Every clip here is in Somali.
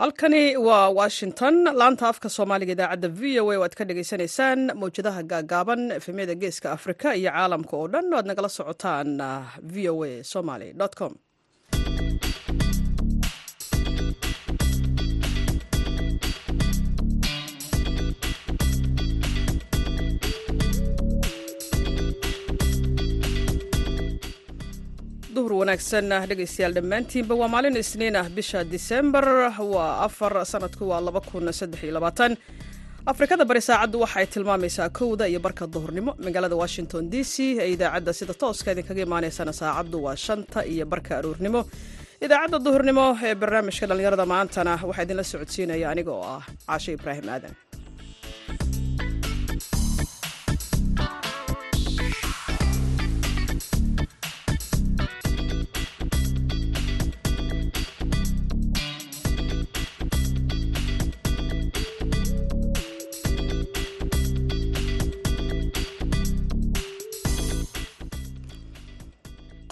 halkani waa washington. Laanta afka soomaaliga idaacadda v o a oo aad ka dhagaysanaysaan mawjadaha gaagaaban efemyada geeska afrika iyo caalamka oo dhan o aad nagala socotaan v o a somaly com duhur wanaagsan dhegaystayaal dhammaantiinba waa maalin isniin ah bisha disembar waa afar sanadku waa laba kun saddex iyo labaatan. Afrikada bari saacaddu waxa ay tilmaamaysaa kowda iyo barka duhurnimo. Magaalada washington d c ee idaacadda sida tooska idinkaga imaanaysana saacaddu waa shanta iyo barka aroornimo idaacadda duhurnimo ee barnaamijka dhallinyarada maantana waxaa idinla socodsiinaya aniga oo ah caashe ibraahim aadan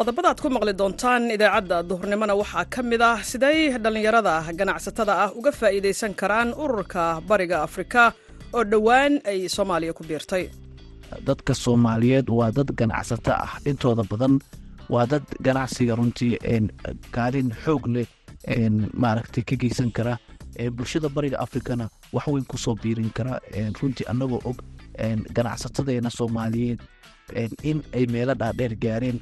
qodobada aad ku maqli doontaan idaacadda duhurnimona waxaa ka mid ah siday dhallinyarada ganacsatada ah uga faa'iidaysan karaan ururka bariga afrika oo dhowaan ay soomaaliya ku biirtay. Dadka soomaaliyeed waa dad ganacsato ah. Intooda badan waa dad ganacsiga runtii kaalin xoog leh maaragtay ka geysan kara. Bulshada bariga afrikana wax weyn ku soo biirin kara. Runtii annagoo og ganacsatadeena soomaaliyeed in ay meelo dhaadheer gaareen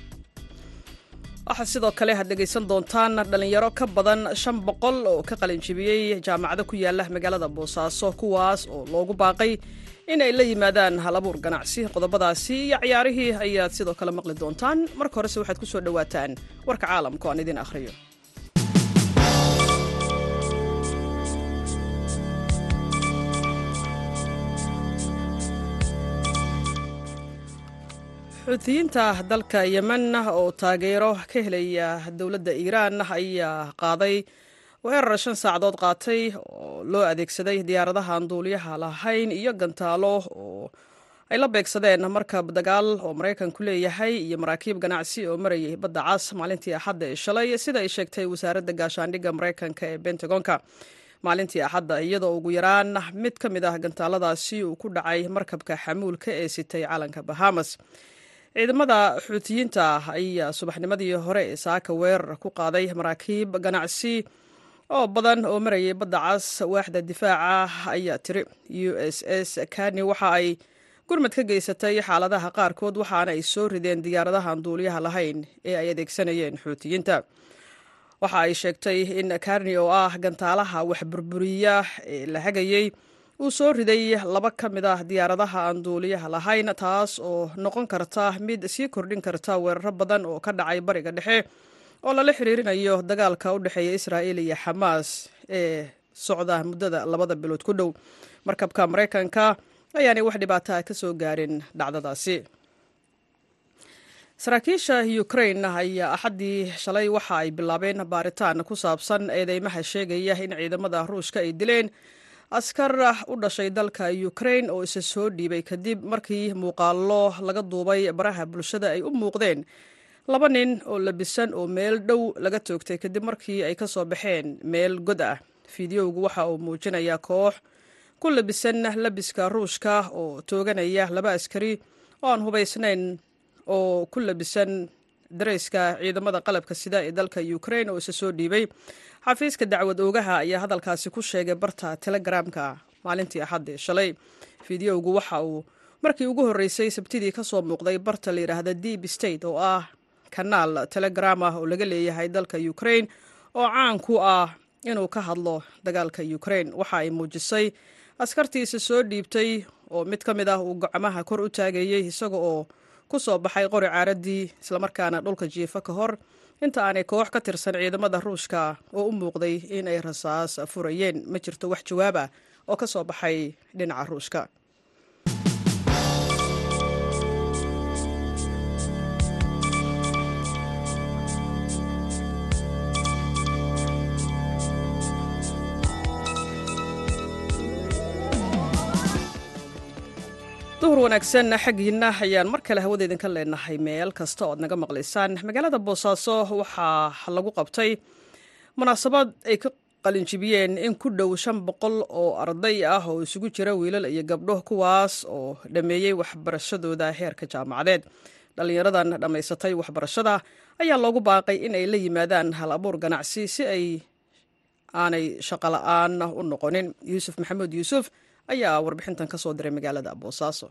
waxaa sidoo kale had dhegaysan doontaan dhallinyaro ka badan shan boqol oo ka qalinjibiyey jaamacado ku yaalla magaalada boosaaso kuwaas oo loogu baaqay in ay la yimaadaan halabuur ganacsi. Qodobadaasi iyo ciyaarihii ayaad sidoo kale maqli doontaan. Marka horese waxaad ku soo dhowaataan warka caalamka aan idin akhriyo xuutiyiinta dalka yemen oo taageero ka helaya dowladda iiraan ayaa qaaday weerar shan saacadood qaatay oo loo adeegsaday diyaaradahan duuliyaha lahayn iyo gantaalo oo ay la beegsadeen markab dagaal oo maraykanku leeyahay iyo maraakiib ganacsi oo marayay badda cas maalintii axadda ee shalay sida ay sheegtay wasaaradda gaashaandhigga maraykanka ee bentagonka maalintii axadda iyadoo ugu yaraan mid ka mid ah gantaaladaasi uu ku dhacay markabka xamuulka ee sitay calanka bahamas ciidamada xuutiyiinta ayaa subaxnimadii hore ee saaka weerar ku qaaday maraakiib ganacsi oo badan oo marayay badda cas waaxda difaaca ayaa tiri. U s s kani waxa ay gurmad ka geysatay xaaladaha qaarkood waxaana ay soo rideen diyaaradahan duuliyaha lahayn ee ay adeegsanayeen xuutiyiinta waxa ay sheegtay in karni oo ah gantaalaha wax burburiya ee la hagayey uu soo riday laba ka mid ah diyaaradaha aan duuliyaha lahayn taas oo noqon karta mid sii kordhin karta weeraro badan oo ka dhacay bariga dhexe oo lala xiriirinayo dagaalka u dhexeeya israa'iil iyo xamaas ee socda muddada labada bilood ku dhow. Markabka maraykanka ayaanay wax dhibaataa ka soo gaarin dhacdadaasi. Saraakiisha ukrain ayaa axaddii shalay waxa ay bilaabeen baaritaan ku saabsan eedeymaha sheegaya in ciidamada ruushka ay dileen askar u dhashay dalka ukrain oo isa soo dhiibay kadib markii muuqaallo laga duubay baraha bulshada ay u muuqdeen. Laba nin oo labisan oo meel dhow laga toogtay kadib markii ay ka soo baxeen meel god ah. Fideowgu waxa uu muujinayaa koox ku labisan labiska ruushka oo tooganaya laba askari oo aan hubaysnayn oo ku labisan dareyska ciidamada qalabka sida ee dalka ukrain oo isa soo dhiibay xafiiska dacwad oogaha ayaa hadalkaasi ku sheegay barta telegramka maalintii axaddii shalay. Fideowgu waxa uu markii ugu horreysay sabtidii ka soo muuqday barta la yidhaahda deep state oo ah kanaal telegram ah oo laga leeyahay dalka ukrain oo caan ku ah inuu ka hadlo dagaalka ukrain waxa ay muujisay askartiisa soo dhiibtay oo mid ka mid ah uu gacmaha kor u taagayey isaga oo ku soo baxay qori caaradii islamarkaana dhulka jiifa ka hor inta aanay koox ka tirsan ciidamada ruushka oo u muuqday in ay rasaas furayeen ma jirto wax jawaab ah oo ka soo baxay dhinaca ruushka duhur wanaagsan xaggiina ayaan mar kale hawada idinka leenahay meel kasta oo ad naga maqlaysaan. Magaalada boosaaso waxaa lagu qabtay munaasabad ay qalinjibiyeen in ku dhow shan boqol oo arday ah oo isugu jira wiilal iyo gabdho kuwaas oo dhammeeyey waxbarashadooda heerka jaamacadeed dhallinyaradan dhammaysatay waxbarashada. Ayaa loogu baaqay in ay la yimaadaan hal abuur ganacsi si ay aanay shaqola'aan u noqonin. Yuusuf maxamuud yuusuf ayaa warbixintan ka diray magaalada boosaaso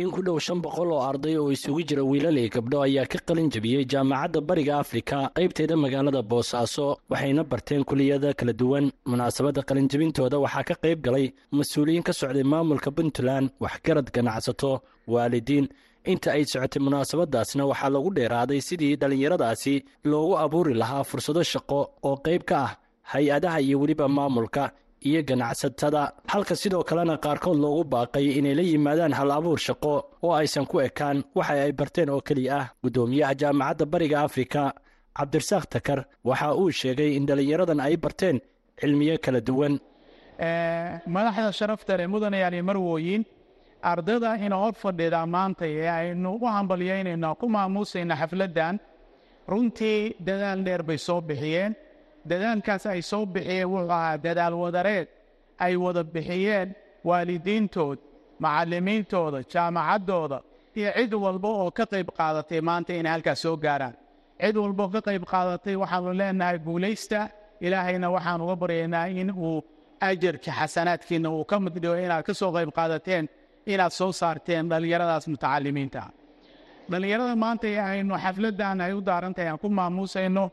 in ku dhow shan boqol oo arday oo isugu jira wiilal iyo gabdho ayaa ka qalin jabiyey jaamacadda bariga afrika qaybteeda magaalada boosaaso waxayna barteen kuliyada kala duwan. Munaasabadda qalinjabintooda waxaa ka qayb galay mas'uuliyiin ka socday maamulka puntland waxgarad ganacsato waalidiin. Inta ay socotay munaasabadaasna waxaa lagu dheeraaday sidii dhallinyaradaasi loogu abuuri lahaa fursado shaqo oo qayb ka ah hay'adaha iyo weliba maamulka iyo ganacsatada. Halka sidoo kalena qaarkood loogu baaqay inay la yimaadaan hal abuur shaqo oo aysan ku ekaan waxa ay barteen oo keliya ah guddoomiyaha jaamacadda bariga afrika. Cabdirasaaq takar waxa uu sheegay in dhallinyaradan ay barteen cilmiyo kala duwan. Madaxda sharafta ee mudanayaal iyo marwooyin ardayda ina hor fadhida maanta ee aynu u hambalyaynayna ku maamuusayna xafladdan. Runtii dadaal dheer bay soo bixiyeen dadaalkaas ay soo bixiyeen wuxuu ahaa dadaal wadareed. Ay wada bixiyeen waalidiintood macallimiintooda jaamacaddooda iyo cid walba oo ka qayb qaadatay maanta inay halkaas soo gaaraan. Cid walba oo ka qayb qaadatay waxaanu leenahay guulaysta. Ilaahayna waxaan uga baryaynaa in uu ajarka xasanaadkiinna uu ka mid inaad ka soo qayb qaadateen inaad soo saarteen dhallinyaradaas mutacalimiinta ah dhallinyarada maanta ee aynu xafladdan ay u daarantahay aan ku maamuusayno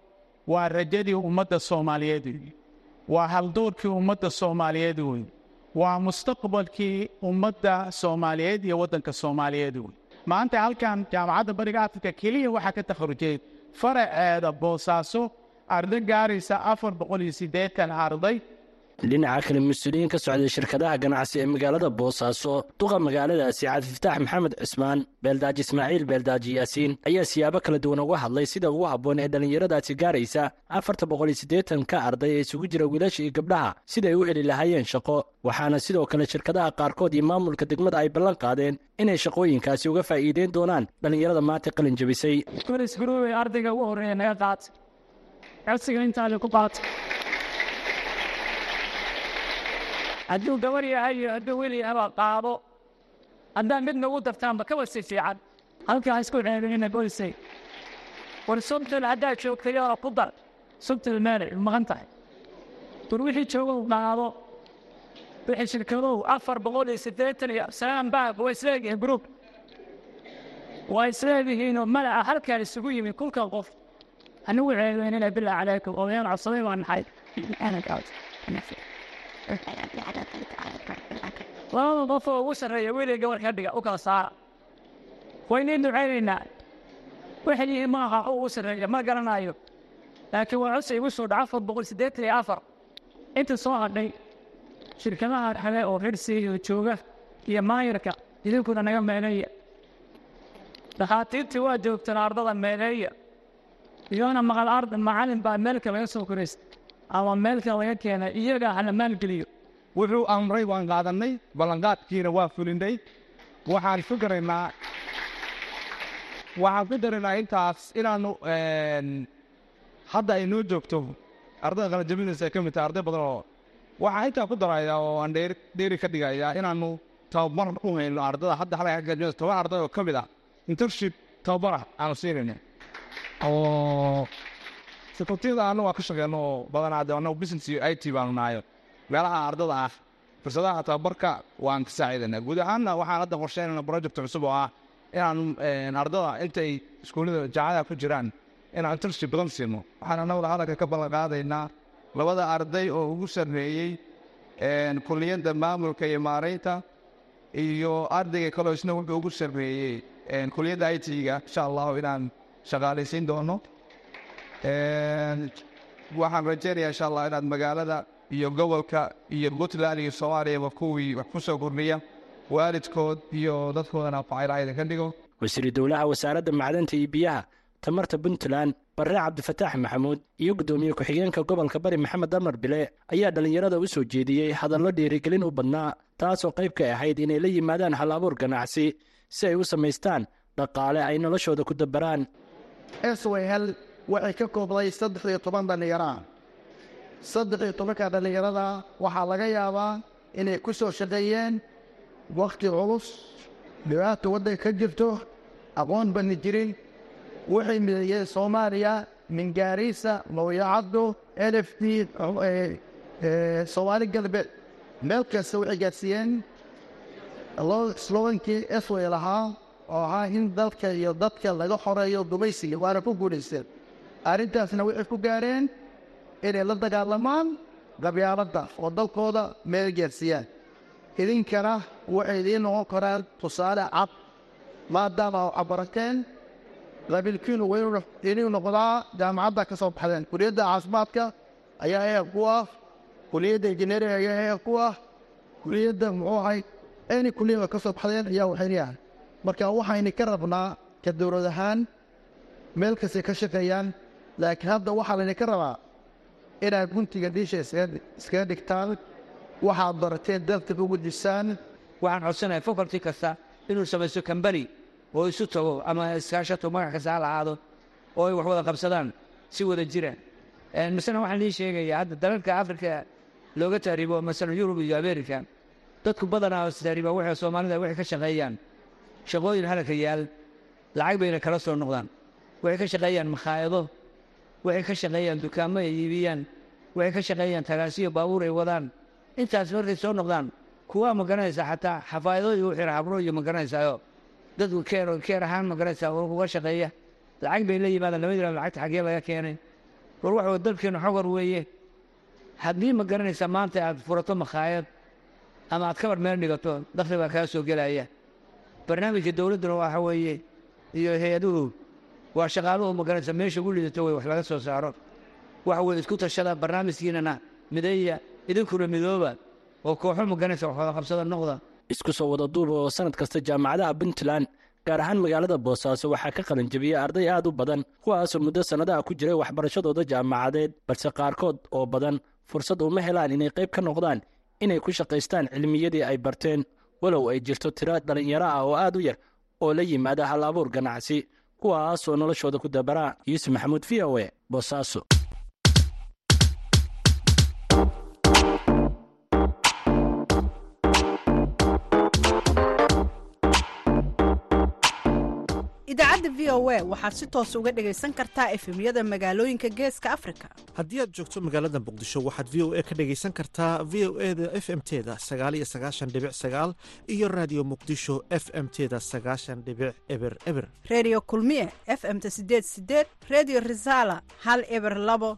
waa rajadii ummadda soomaaliyeed wey waa haldoorkii ummadda soomaaliyeed wey waa mustaqbalkii ummadda soomaaliyeed iyo waddanka soomaaliyeed wey maanta halkan jaamacadda bariga afrika keliya waxaa ka takharujay faraceeda boosaaso arday gaaraysa afar boqol iyo siddeetan arday dhinaca kale mas'uuliyiin ka socday shirkadaha ganacsi ee magaalada boosaaso duqa magaaladaasi cabdifataax maxamed cismaan beeldaaji ismaaciil beeldaaji yaasiin ayaa siyaabo kala duwan uga hadlay sida ugu habboon ee dhallinyaradaasi gaaraysa afarta boqol iyo siddeetan ka arday ee isugu jira wiilasha iyo gabdhaha siday u heli lahaayeen shaqo. Waxaana sidoo kale shirkadaha qaarkood iyo maamulka degmada ay ballan qaadeen inay shaqooyinkaasi uga faa'iideyn doonaan dhallinyarada maanta qalin jabisay ardayga ugu horreeya naga qaat codsiga intaale ku qaat hadduu gabar yahay iyo hadduu weli yahaba qaado haddaan mid nagu dartaanba kaba si fiican halkaa isku ceebinina goysay war subtul haddaad joogtayoo ku dar subtul meelay maqan tahay war wixii joogow qaado wixii shirkadow afar boqol iyo siddeetan iyo salaan baag waa isleegihiin gruub waa isleedihiinoo malaca halkaan isugu yimi kulkan qof hanagu ceebeynina bilaa calaykum odayaal codsaday baa naxay labada qof ugu sarreeya weliga gabar ka dhiga u kala saara waynayn ducaynaynaa waxay yihiin maaha u ugu sarreeya ma garanayo laakiin waa codsi igu soo dhaca afar boqol siddeetan iyo afar inta soo hadhay shirkadaha kale oo xirsiga jooga iyo maayarka idinkuna naga meeleeya dhakhaatiirtii waa joogtaan ardada meeleeya iyona maqal arda macallin baa meelka laga soo koraysta ama meelka laga keenay iyagaa hala maalgeliyo wuxuu amray waan qaadannay ballanqaadkiina waa fulinay waxaan ku daraynaa. Waxaan ku daraynaa intaas inaannu hadda ay noo joogto. Ardayda qalanjabinaysa ay ka mid tahay arday badan oo waxaan intaa ku darayaa oo aan dheeri dheeri ka dhigayaa inaannu tababar u hayno ardada hadda halka qalanjabinaysa toban arday oo ka mid ah internship tababarah aanu siinayna oo sekretiyada anna waa ka shaqeyno oo badanaa de annagu business iyo i t baanu nahayo meelaha ardada ah fursadaha tababarka waan ka saaciidanaa guud ahaanna waxaan hadda qorsheynayna project cusub oo ah inaan ardada intay iskuullada jaacadaha ku jiraan inaan internship badan siino waxaan annaguna hadalka ka ballan qaadaynaa labada arday oo ugu sarreeyey kuliyadda maamulka iyo maaraynta iyo ardayga kaloo isna wuxuu ugu sarreeyey kuliyadda i t-ga insha allahu inaan shaqaalaysiin doono waxaan rajeynayaa insha allah inaad magaalada iyo gobolka iyo puntland iyo soomaaliyaba kuwii wax ku soo kordhiya waalidkood iyo dadkoodana facayla idinka dhigo. Wasiiru dowlaha wasaaradda macdanta iyo biyaha tamarta puntland barre cabdifataax maxamuud iyo guddoomiye ku-xigeenka gobolka bari maxamed damar bile ayaa dhallinyarada u soo jeediyey hadallo dhiirigelin u badnaa taasoo qayb ka ahayd inay la yimaadaan hal abuur ganacsi si ay u samaystaan dhaqaale ay noloshooda ku dabaraan waxay ka koobday saddex iyo toban dhallinyaro ah saddex iyo tobanka dhallinyarada waxaa laga yaabaa inay ku soo shaqeeyeen wakhti culus dhibaata waddanka ka jirto aqoon bani jirin. Waxay mideeyeen soomaaliya min gaariisa looyacaddo l f d soomaali galbeed. Meel kasta waxay gaadsiiyeen slogankii esway lahaa oo ahaa in dalka iyo dadka laga xoreeyo dumaysiga waana ku guulaysteen arrintaasna waxay ku gaareen inay la dagaalamaan qabyaaladda oo dalkooda meel gaarsiiyaan idinkana waxay idiin noqon karaan tusaale cad maadaama cabarateen qabiilkiinu inuu noqdaa jaamacadda ka soo baxdeen. Kuliyadda caafimaadka ayaa eeg ku ah kuliyadda injineering ayaa eeg ku ah kuliyadda muxuu ahay any kuliyada ka soo baxdeen ayaa waxaynayahay marka waxayna ka rabnaa ka dowlad ahaan meel kastay ka shaqeeyaan laakiin hadda waxaa laydinka rabaa inaad guntiga dhiisha iskaga dhigtaan waxaad barateen dalka ugu disaan waxaan codsanahay faculty kasta inuu samaysto kambani oo isu tago ama iskaashato magac kasta ha oo ay wax wada qabsadaan si wada jira. Masala waxaan ii sheegayaa hadda dalalka afrika looga taariibo masalan yurub iyo amerika dadku badanaa taariiba waxay soomaalida waxay ka shaqeeyaan. Shaqooyin halaka yaal lacag bayna kala soo noqdaan. Waxay ka shaqeeyaan makhaayado waxay ka shaqeeyaan dukaamo ay iibiyaan. Waxay ka shaqeeyaan tagaasiyo baabuur ay wadaan. Intaas markay soo noqdaan. Kuwaa ma garanaysaa xataa xafaayadooyi u xira habro iyo ma garanaysaayo dadku keer keer ahaan ma garanaysaa oo uga shaqeeya. Lacag bay la yimaadaan lama yidhahdo lacagta xaggee laga keenay. War waxa way dalkeenu xogor weeye. Haddii ma garanaysaa maanta aad furato makhaayad ama aad kabar meel dhigato dakhli baa kaa soo gelaya. Barnaamijka dowladduna waxa weeye iyo hay'aduhu waa shaqaaluhu ma garanaysaa meesha ugu lidato wey wax laga soo saaro. Waxa weye isku tashada barnaamijkiinana mideeya idinkuna midooba oo kooxo ma garanaysa wax wada qabsada noqda. Isku soo wada duuba oo sannad kasta jaamacadaha puntland gaar ahaan magaalada boosaaso waxaa ka qalin arday aad u badan kuwaasoo muddo sannadaha ku jiray waxbarashadooda jaamacadeed balse qaarkood oo badan fursad uma helaan inay qayb ka noqdaan inay ku shaqaystaan cilmiyadii ay barteen. Walow ay jirto tiro dhallinyaro ah oo aad u yar oo la yimaada hal abuur ganacsi kuwaasoo noloshooda ku dabaraa yuusuf maxamuud v o e boosaaso idaacadda v o a waxaad si toos uga dhegaysan kartaa efemyada magaalooyinka geeska afrika. Haddii aad joogto magaalada muqdisho waxaad v o a ka dhegaysan kartaa v o e da f m teda sagaaliyo sagaashan dhibic sagaal iyo raadiyo muqdisho f m teda sagaashan dhibic eber eber. Reediyo kulmiye f m-ta sideed sideed reediyo risaala hal eber labo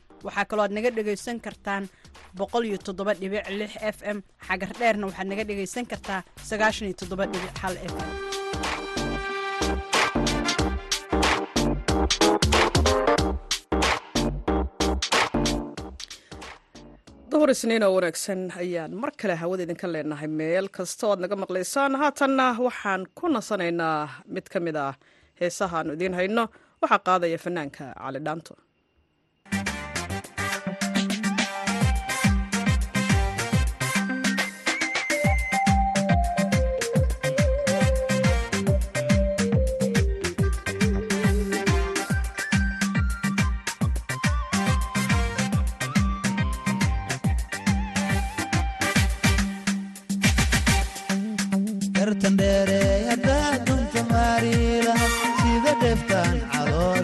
waxaa kaloo aad naga dhegaysan kartaan f m. Xagar dheerna waxaad naga dhegaysan kartaa f m. Duhur isniin oo wanaagsan ayaan mar kale hawada idinka leenahay. Meel kasta o aad naga maqlaysaan. Haatanna waxaan ku nasanaynaa mid ka mid ah heesahaanu idiin hayno. Waxaa qaadaya fanaanka cali dhaanto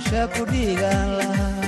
shaabkudhiigaan lahaa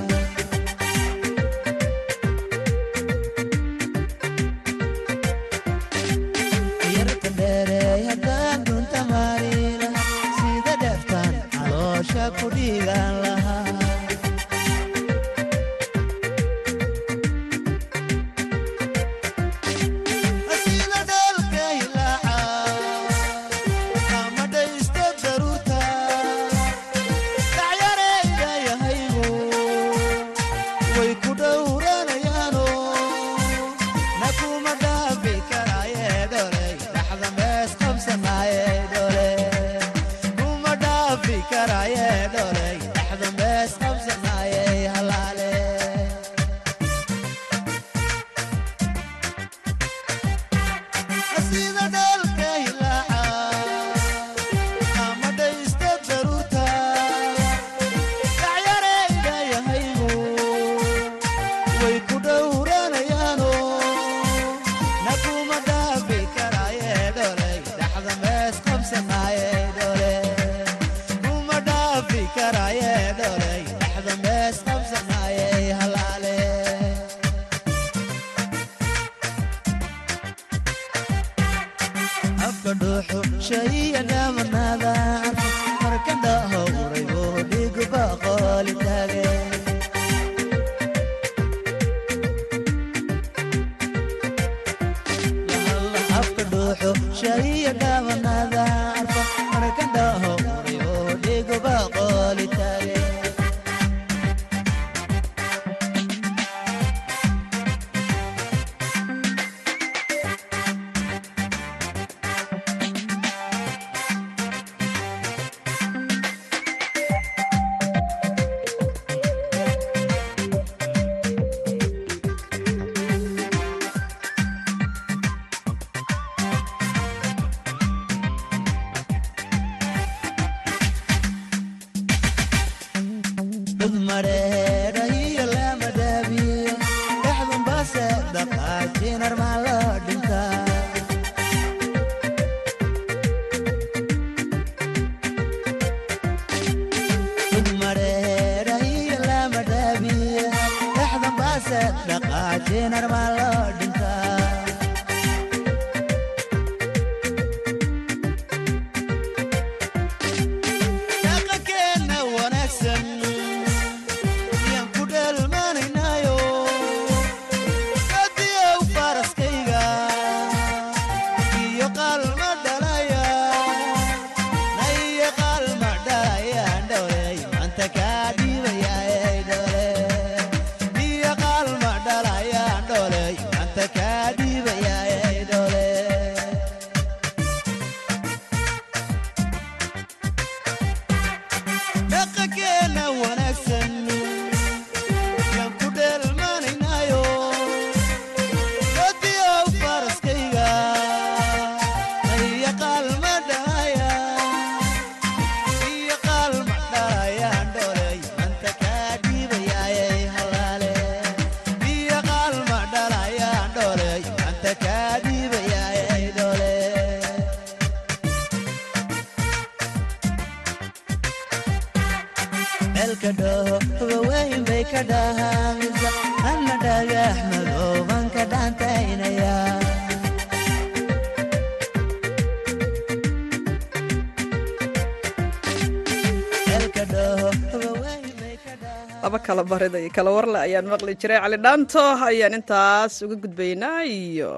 laba kala barida iyo kala warle ayaan maqli jiray cali dhaanto ayaan intaas uga gudbaynaa iyo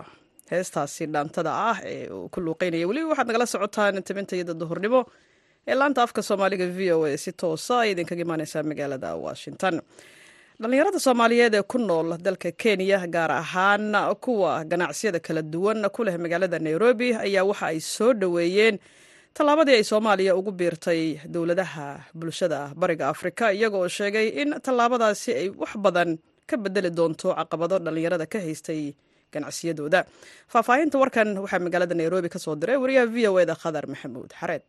heestaasi dhaantada ah ee uu ku luuqeynaya weliba waxaad nagala socotaan tabinta iyada duhurnimo ee laanta afka soomaaliga v o a si toosa ay idinkaga imaaneysaa magaalada washington. Dhallinyarada soomaaliyeed ee ku nool dalka kenya gaar ahaan kuwa ganacsiyada kala duwan ku leh magaalada nairobi ayaa waxa ay soo dhoweeyeen tallaabadii ay soomaaliya ugu biirtay dowladaha bulshada bariga afrika iyagoo sheegay in tallaabadaasi ay wax badan ka bedeli doonto caqabado dhallinyarada ka haystay ganacsiyadooda. Faahfaahinta warkan waxaa magaalada nairobi ka soo diray wariyaha v o eda khadar maxamuud xareed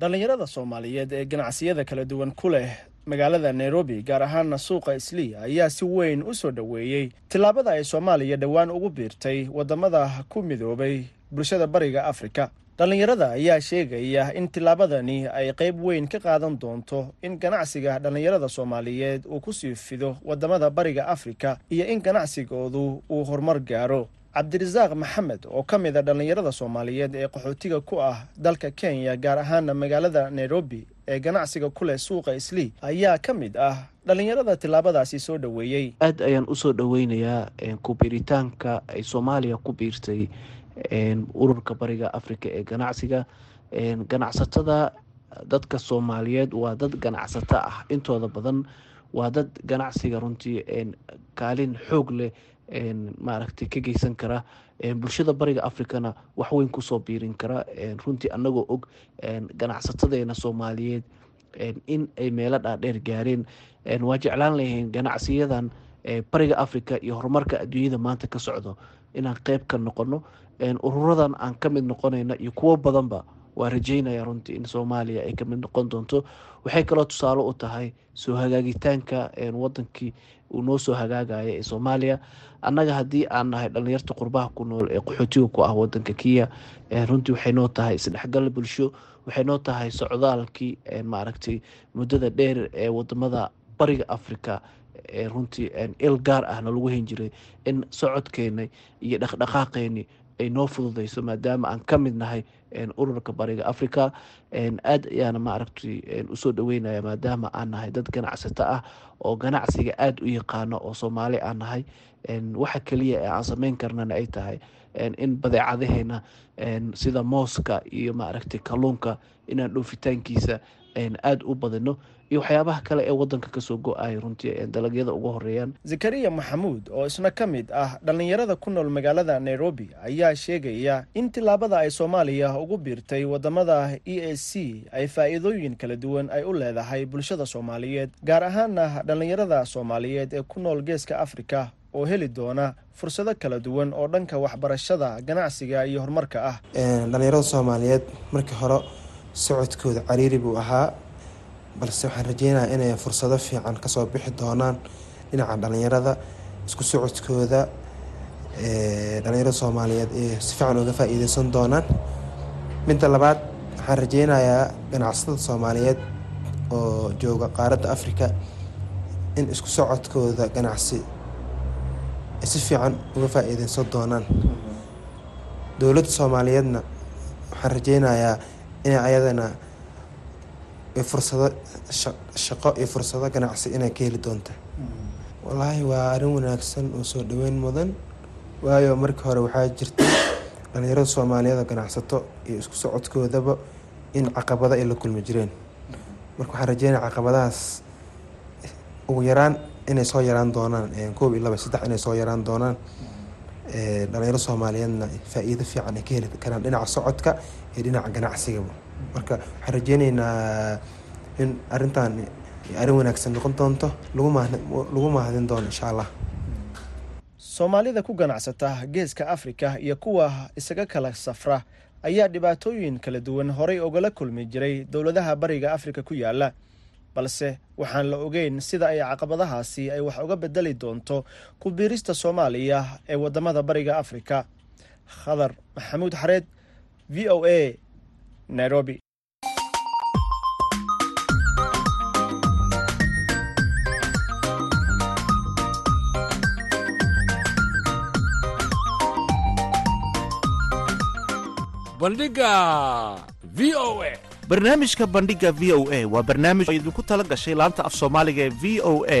dhallinyarada soomaaliyeed ee ganacsiyada kala duwan ku leh magaalada nairobi gaar ahaana suuqa isliya ayaa si weyn u soo dhoweeyey. Tillaabada ay soomaaliya dhowaan ugu biirtay waddamada ku midoobay bulshada bariga afrika. Dhallinyarada ayaa sheegaya in tillaabadani ay qayb weyn ka qaadan doonto in ganacsiga dhallinyarada soomaaliyeed uu ku sii fido waddamada bariga afrika iyo in ganacsigoodu uu horumar gaaro cabdirasaaq maxamed oo ka mid a dhallinyarada soomaaliyeed ee qaxootiga ku ah dalka kenya gaar ahaana magaalada nairobi ee ganacsiga ku leh suuqa islii ayaa ka mid ah dhallinyarada tillaabadaasi soo dhoweeyey. Aad ayaan u soo dhoweynayaa ku-biiritaanka ay soomaaliya ku biirtay ururka bariga afrika ee ganacsiga. Ganacsatada dadka soomaaliyeed waa dad ganacsato ah. Intooda badan waa dad ganacsiga runtii kaalin xoog leh maaragtay ka geysan kara bulshada bariga africana wax weyn ku soo biirin kara. Runtii anagoo og ganacsatadeena soomaaliyeed in ay meelo dhaadheer gaareen. Waa jeclaan layihiin ganacsiyadan bariga africa iyo horumarka adduunyada maanta ka socdo. Inaan qeyb ka noqono ururadan aan ka mid noqonayna iyo kuwo badanba waa rajeynaya runtii in soomaaliya ay ka mid noqon doonto. Waxay kaloo tusaale u tahay soo hagaagitaanka wadankii uu noo soo hagaagaya ee soomaaliya. Annaga haddii aan nahay dhalinyarta qurbaha ku nool ee qaxootiga ku ah wadanka kenya runtii waxay noo tahay isdhexgal bulsho waxay noo tahay socdaalkii maaragtay muddada dheer ee waddamada bariga africa runtii il gaar ahna lagu hen jiray in socodkeena iyo dhaqdhaqaaqeeni ay noo fududeyso maadaama aan ka mid nahay ururka bariga africa aad ayaana maaragtay u soo dhaweynaya maadaama aan nahay dad ganacsato ah oo ganacsiga aada u yaqaano oo soomaali aan nahay. Waxa keliya ee aan sameyn karnana ay tahay in badeecadaheena sida mooska iyo maaragtay kalluunka inaan dhoofitaankiisa aada u badino iyo waxyaabaha kale ee wadanka ka soo go'ay runtii dalagyada ugu horeeyaan zakariya maxamuud oo isna ka mid ah dhallinyarada ku nool magaalada nairobi ayaa sheegaya in tillaabada ay soomaaliya ugu biirtay waddamada e a c ay faa'iidooyin kala duwan ay u leedahay bulshada soomaaliyeed gaar ahaana dhallinyarada soomaaliyeed ee ku nool geeska afrika oo heli doona fursado kala duwan oo dhanka waxbarashada ganacsiga iyo horumarka ah. Dhallinyarada soomaaliyeed markii hore socodkooda cariiri buu ahaa balse waxaan rajeynayaa inay fursado fiican ka soo bixi doonaan dhinaca dhalinyarada isku socodkooda dhalinyarada soomaaliyeed ee si fiican uga faa-iideysan doonaan. Midda labaad waxaan rajeynayaa ganacsatada soomaaliyeed oo jooga qaaradda africa in isku socodkooda ganacsi ay si fiican uga faa-iideysan doonaan. Dowladda soomaaliyeedna waxaan rajeynayaa inay ayadana fursado shaqo iyo fursado ganacsi inay ka heli doonta. Wallaahi waa arrin wanaagsan oo soo dhaweyn mudan waayo markii hore waxaa jirtay dhalinyarada soomaaliyeed oo ganacsato iyo isku socodkoodaba in caqabado ay la kulmi jireen. Marka waxaan rajeynaya caqabadahaas ugu yaraan inay soo yaraan doonaan koob iyo laba saddex inay soo yaraan doonaan dhalinyaro soomaaliyeedna faa-iido fiican ay ka heli karaan dhinaca socodka iyo dhinaca ganacsigaba marka waxaan rajeyneynaa in arrintan arrin wanaagsan noqon doonto lagu mahadin doono insha allah. Soomaalida ku ganacsata geeska afrika iyo kuwa isaga kala safra ayaa dhibaatooyin kala duwan horay ogala kulmi jiray dowladaha bariga afrika ku yaalla balse waxaan la ogeyn sida ay caqabadahaasi ay wax uga bedeli doonto ku biirista soomaaliya ee waddamada bariga afrika. Khadar maxamuud xareed v o a nairobi. Bandhiga v o a. Barnaamijka bandhiga v o a waa barnaamij oo idinku tala gashay laanta af soomaaliga ee v o a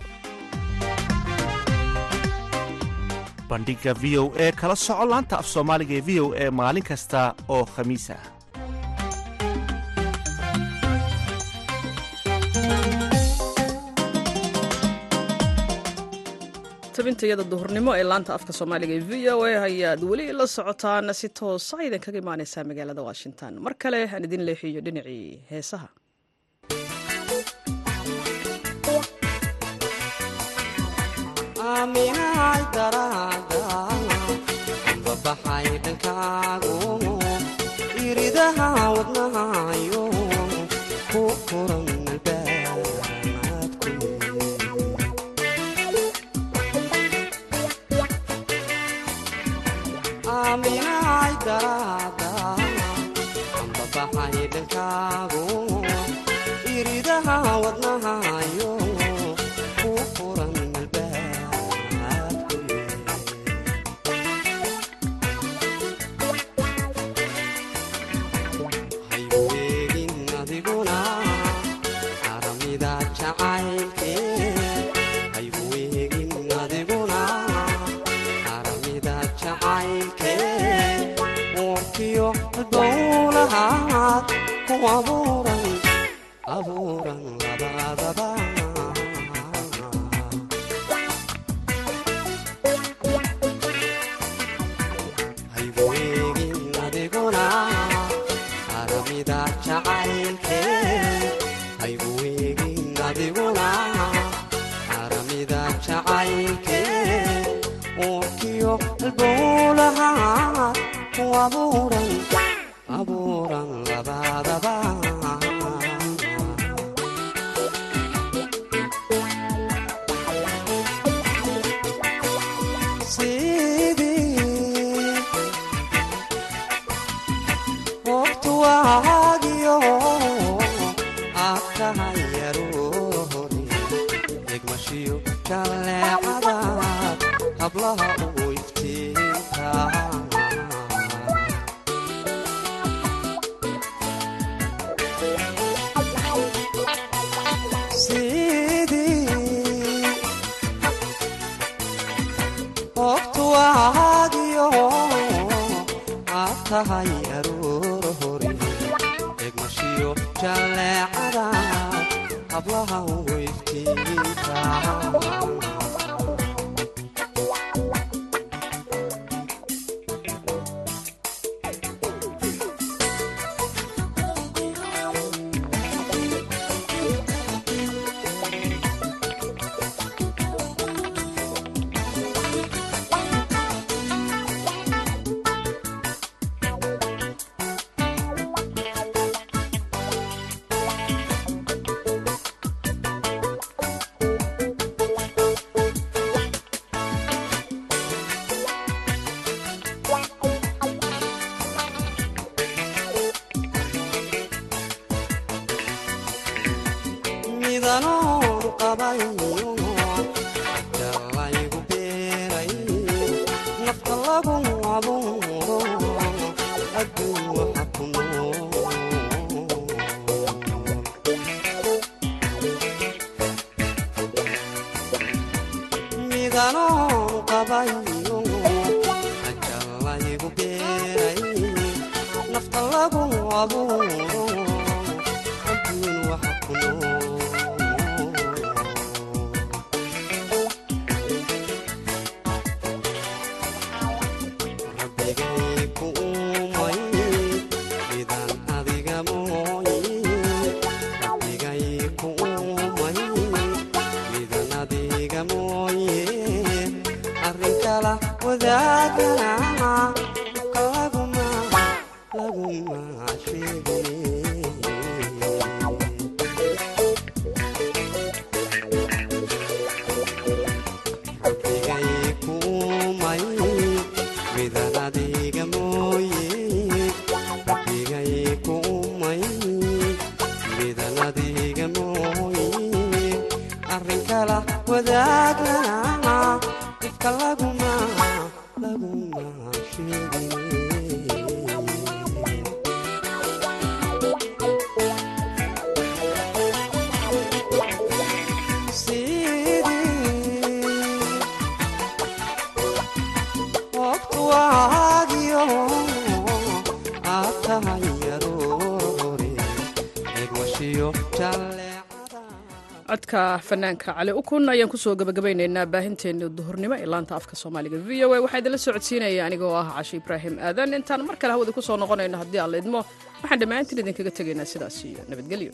bandhiga v o e kala soco laanta af soomaaliga ee v o e maalin kasta oo khamiis ah tabintayada duhurnimo ee laanta afka soomaaliga ee v o a ayaad weli la socotaan si toosa idin kaga imaaneysaa magaalada washington. Mar kale aan idin leexiyo dhinacii heesaha daraada babaxay dhankaagu iridaha wadnahayo ku furan aaminahay daraada iridaha wadnahayo uurkiyo albuulaha ku abuuran labadaba sidii waqtu waagiyo aad tahay yaroori egmashiyo jaleecada hablaha u iftiinta sidii waqtu waagiyo aad tahay aroor hori egmashiyo jaleecada hablaha midanoon kala wadaagana ifka fanaanka cali ukun ayaan ku soo gabagabaynaynaa baahinteena duhurnimo ee laanta afka soomaaliga. V o a waxaa idinla socodsiinaya anigoo ah cashi ibraahim aadan. Intaan mar kale hawada ku soo noqonayno haddii aan waxaan dhammaantiin idinkaga tegaynaa sidaas iyo nabadgelyo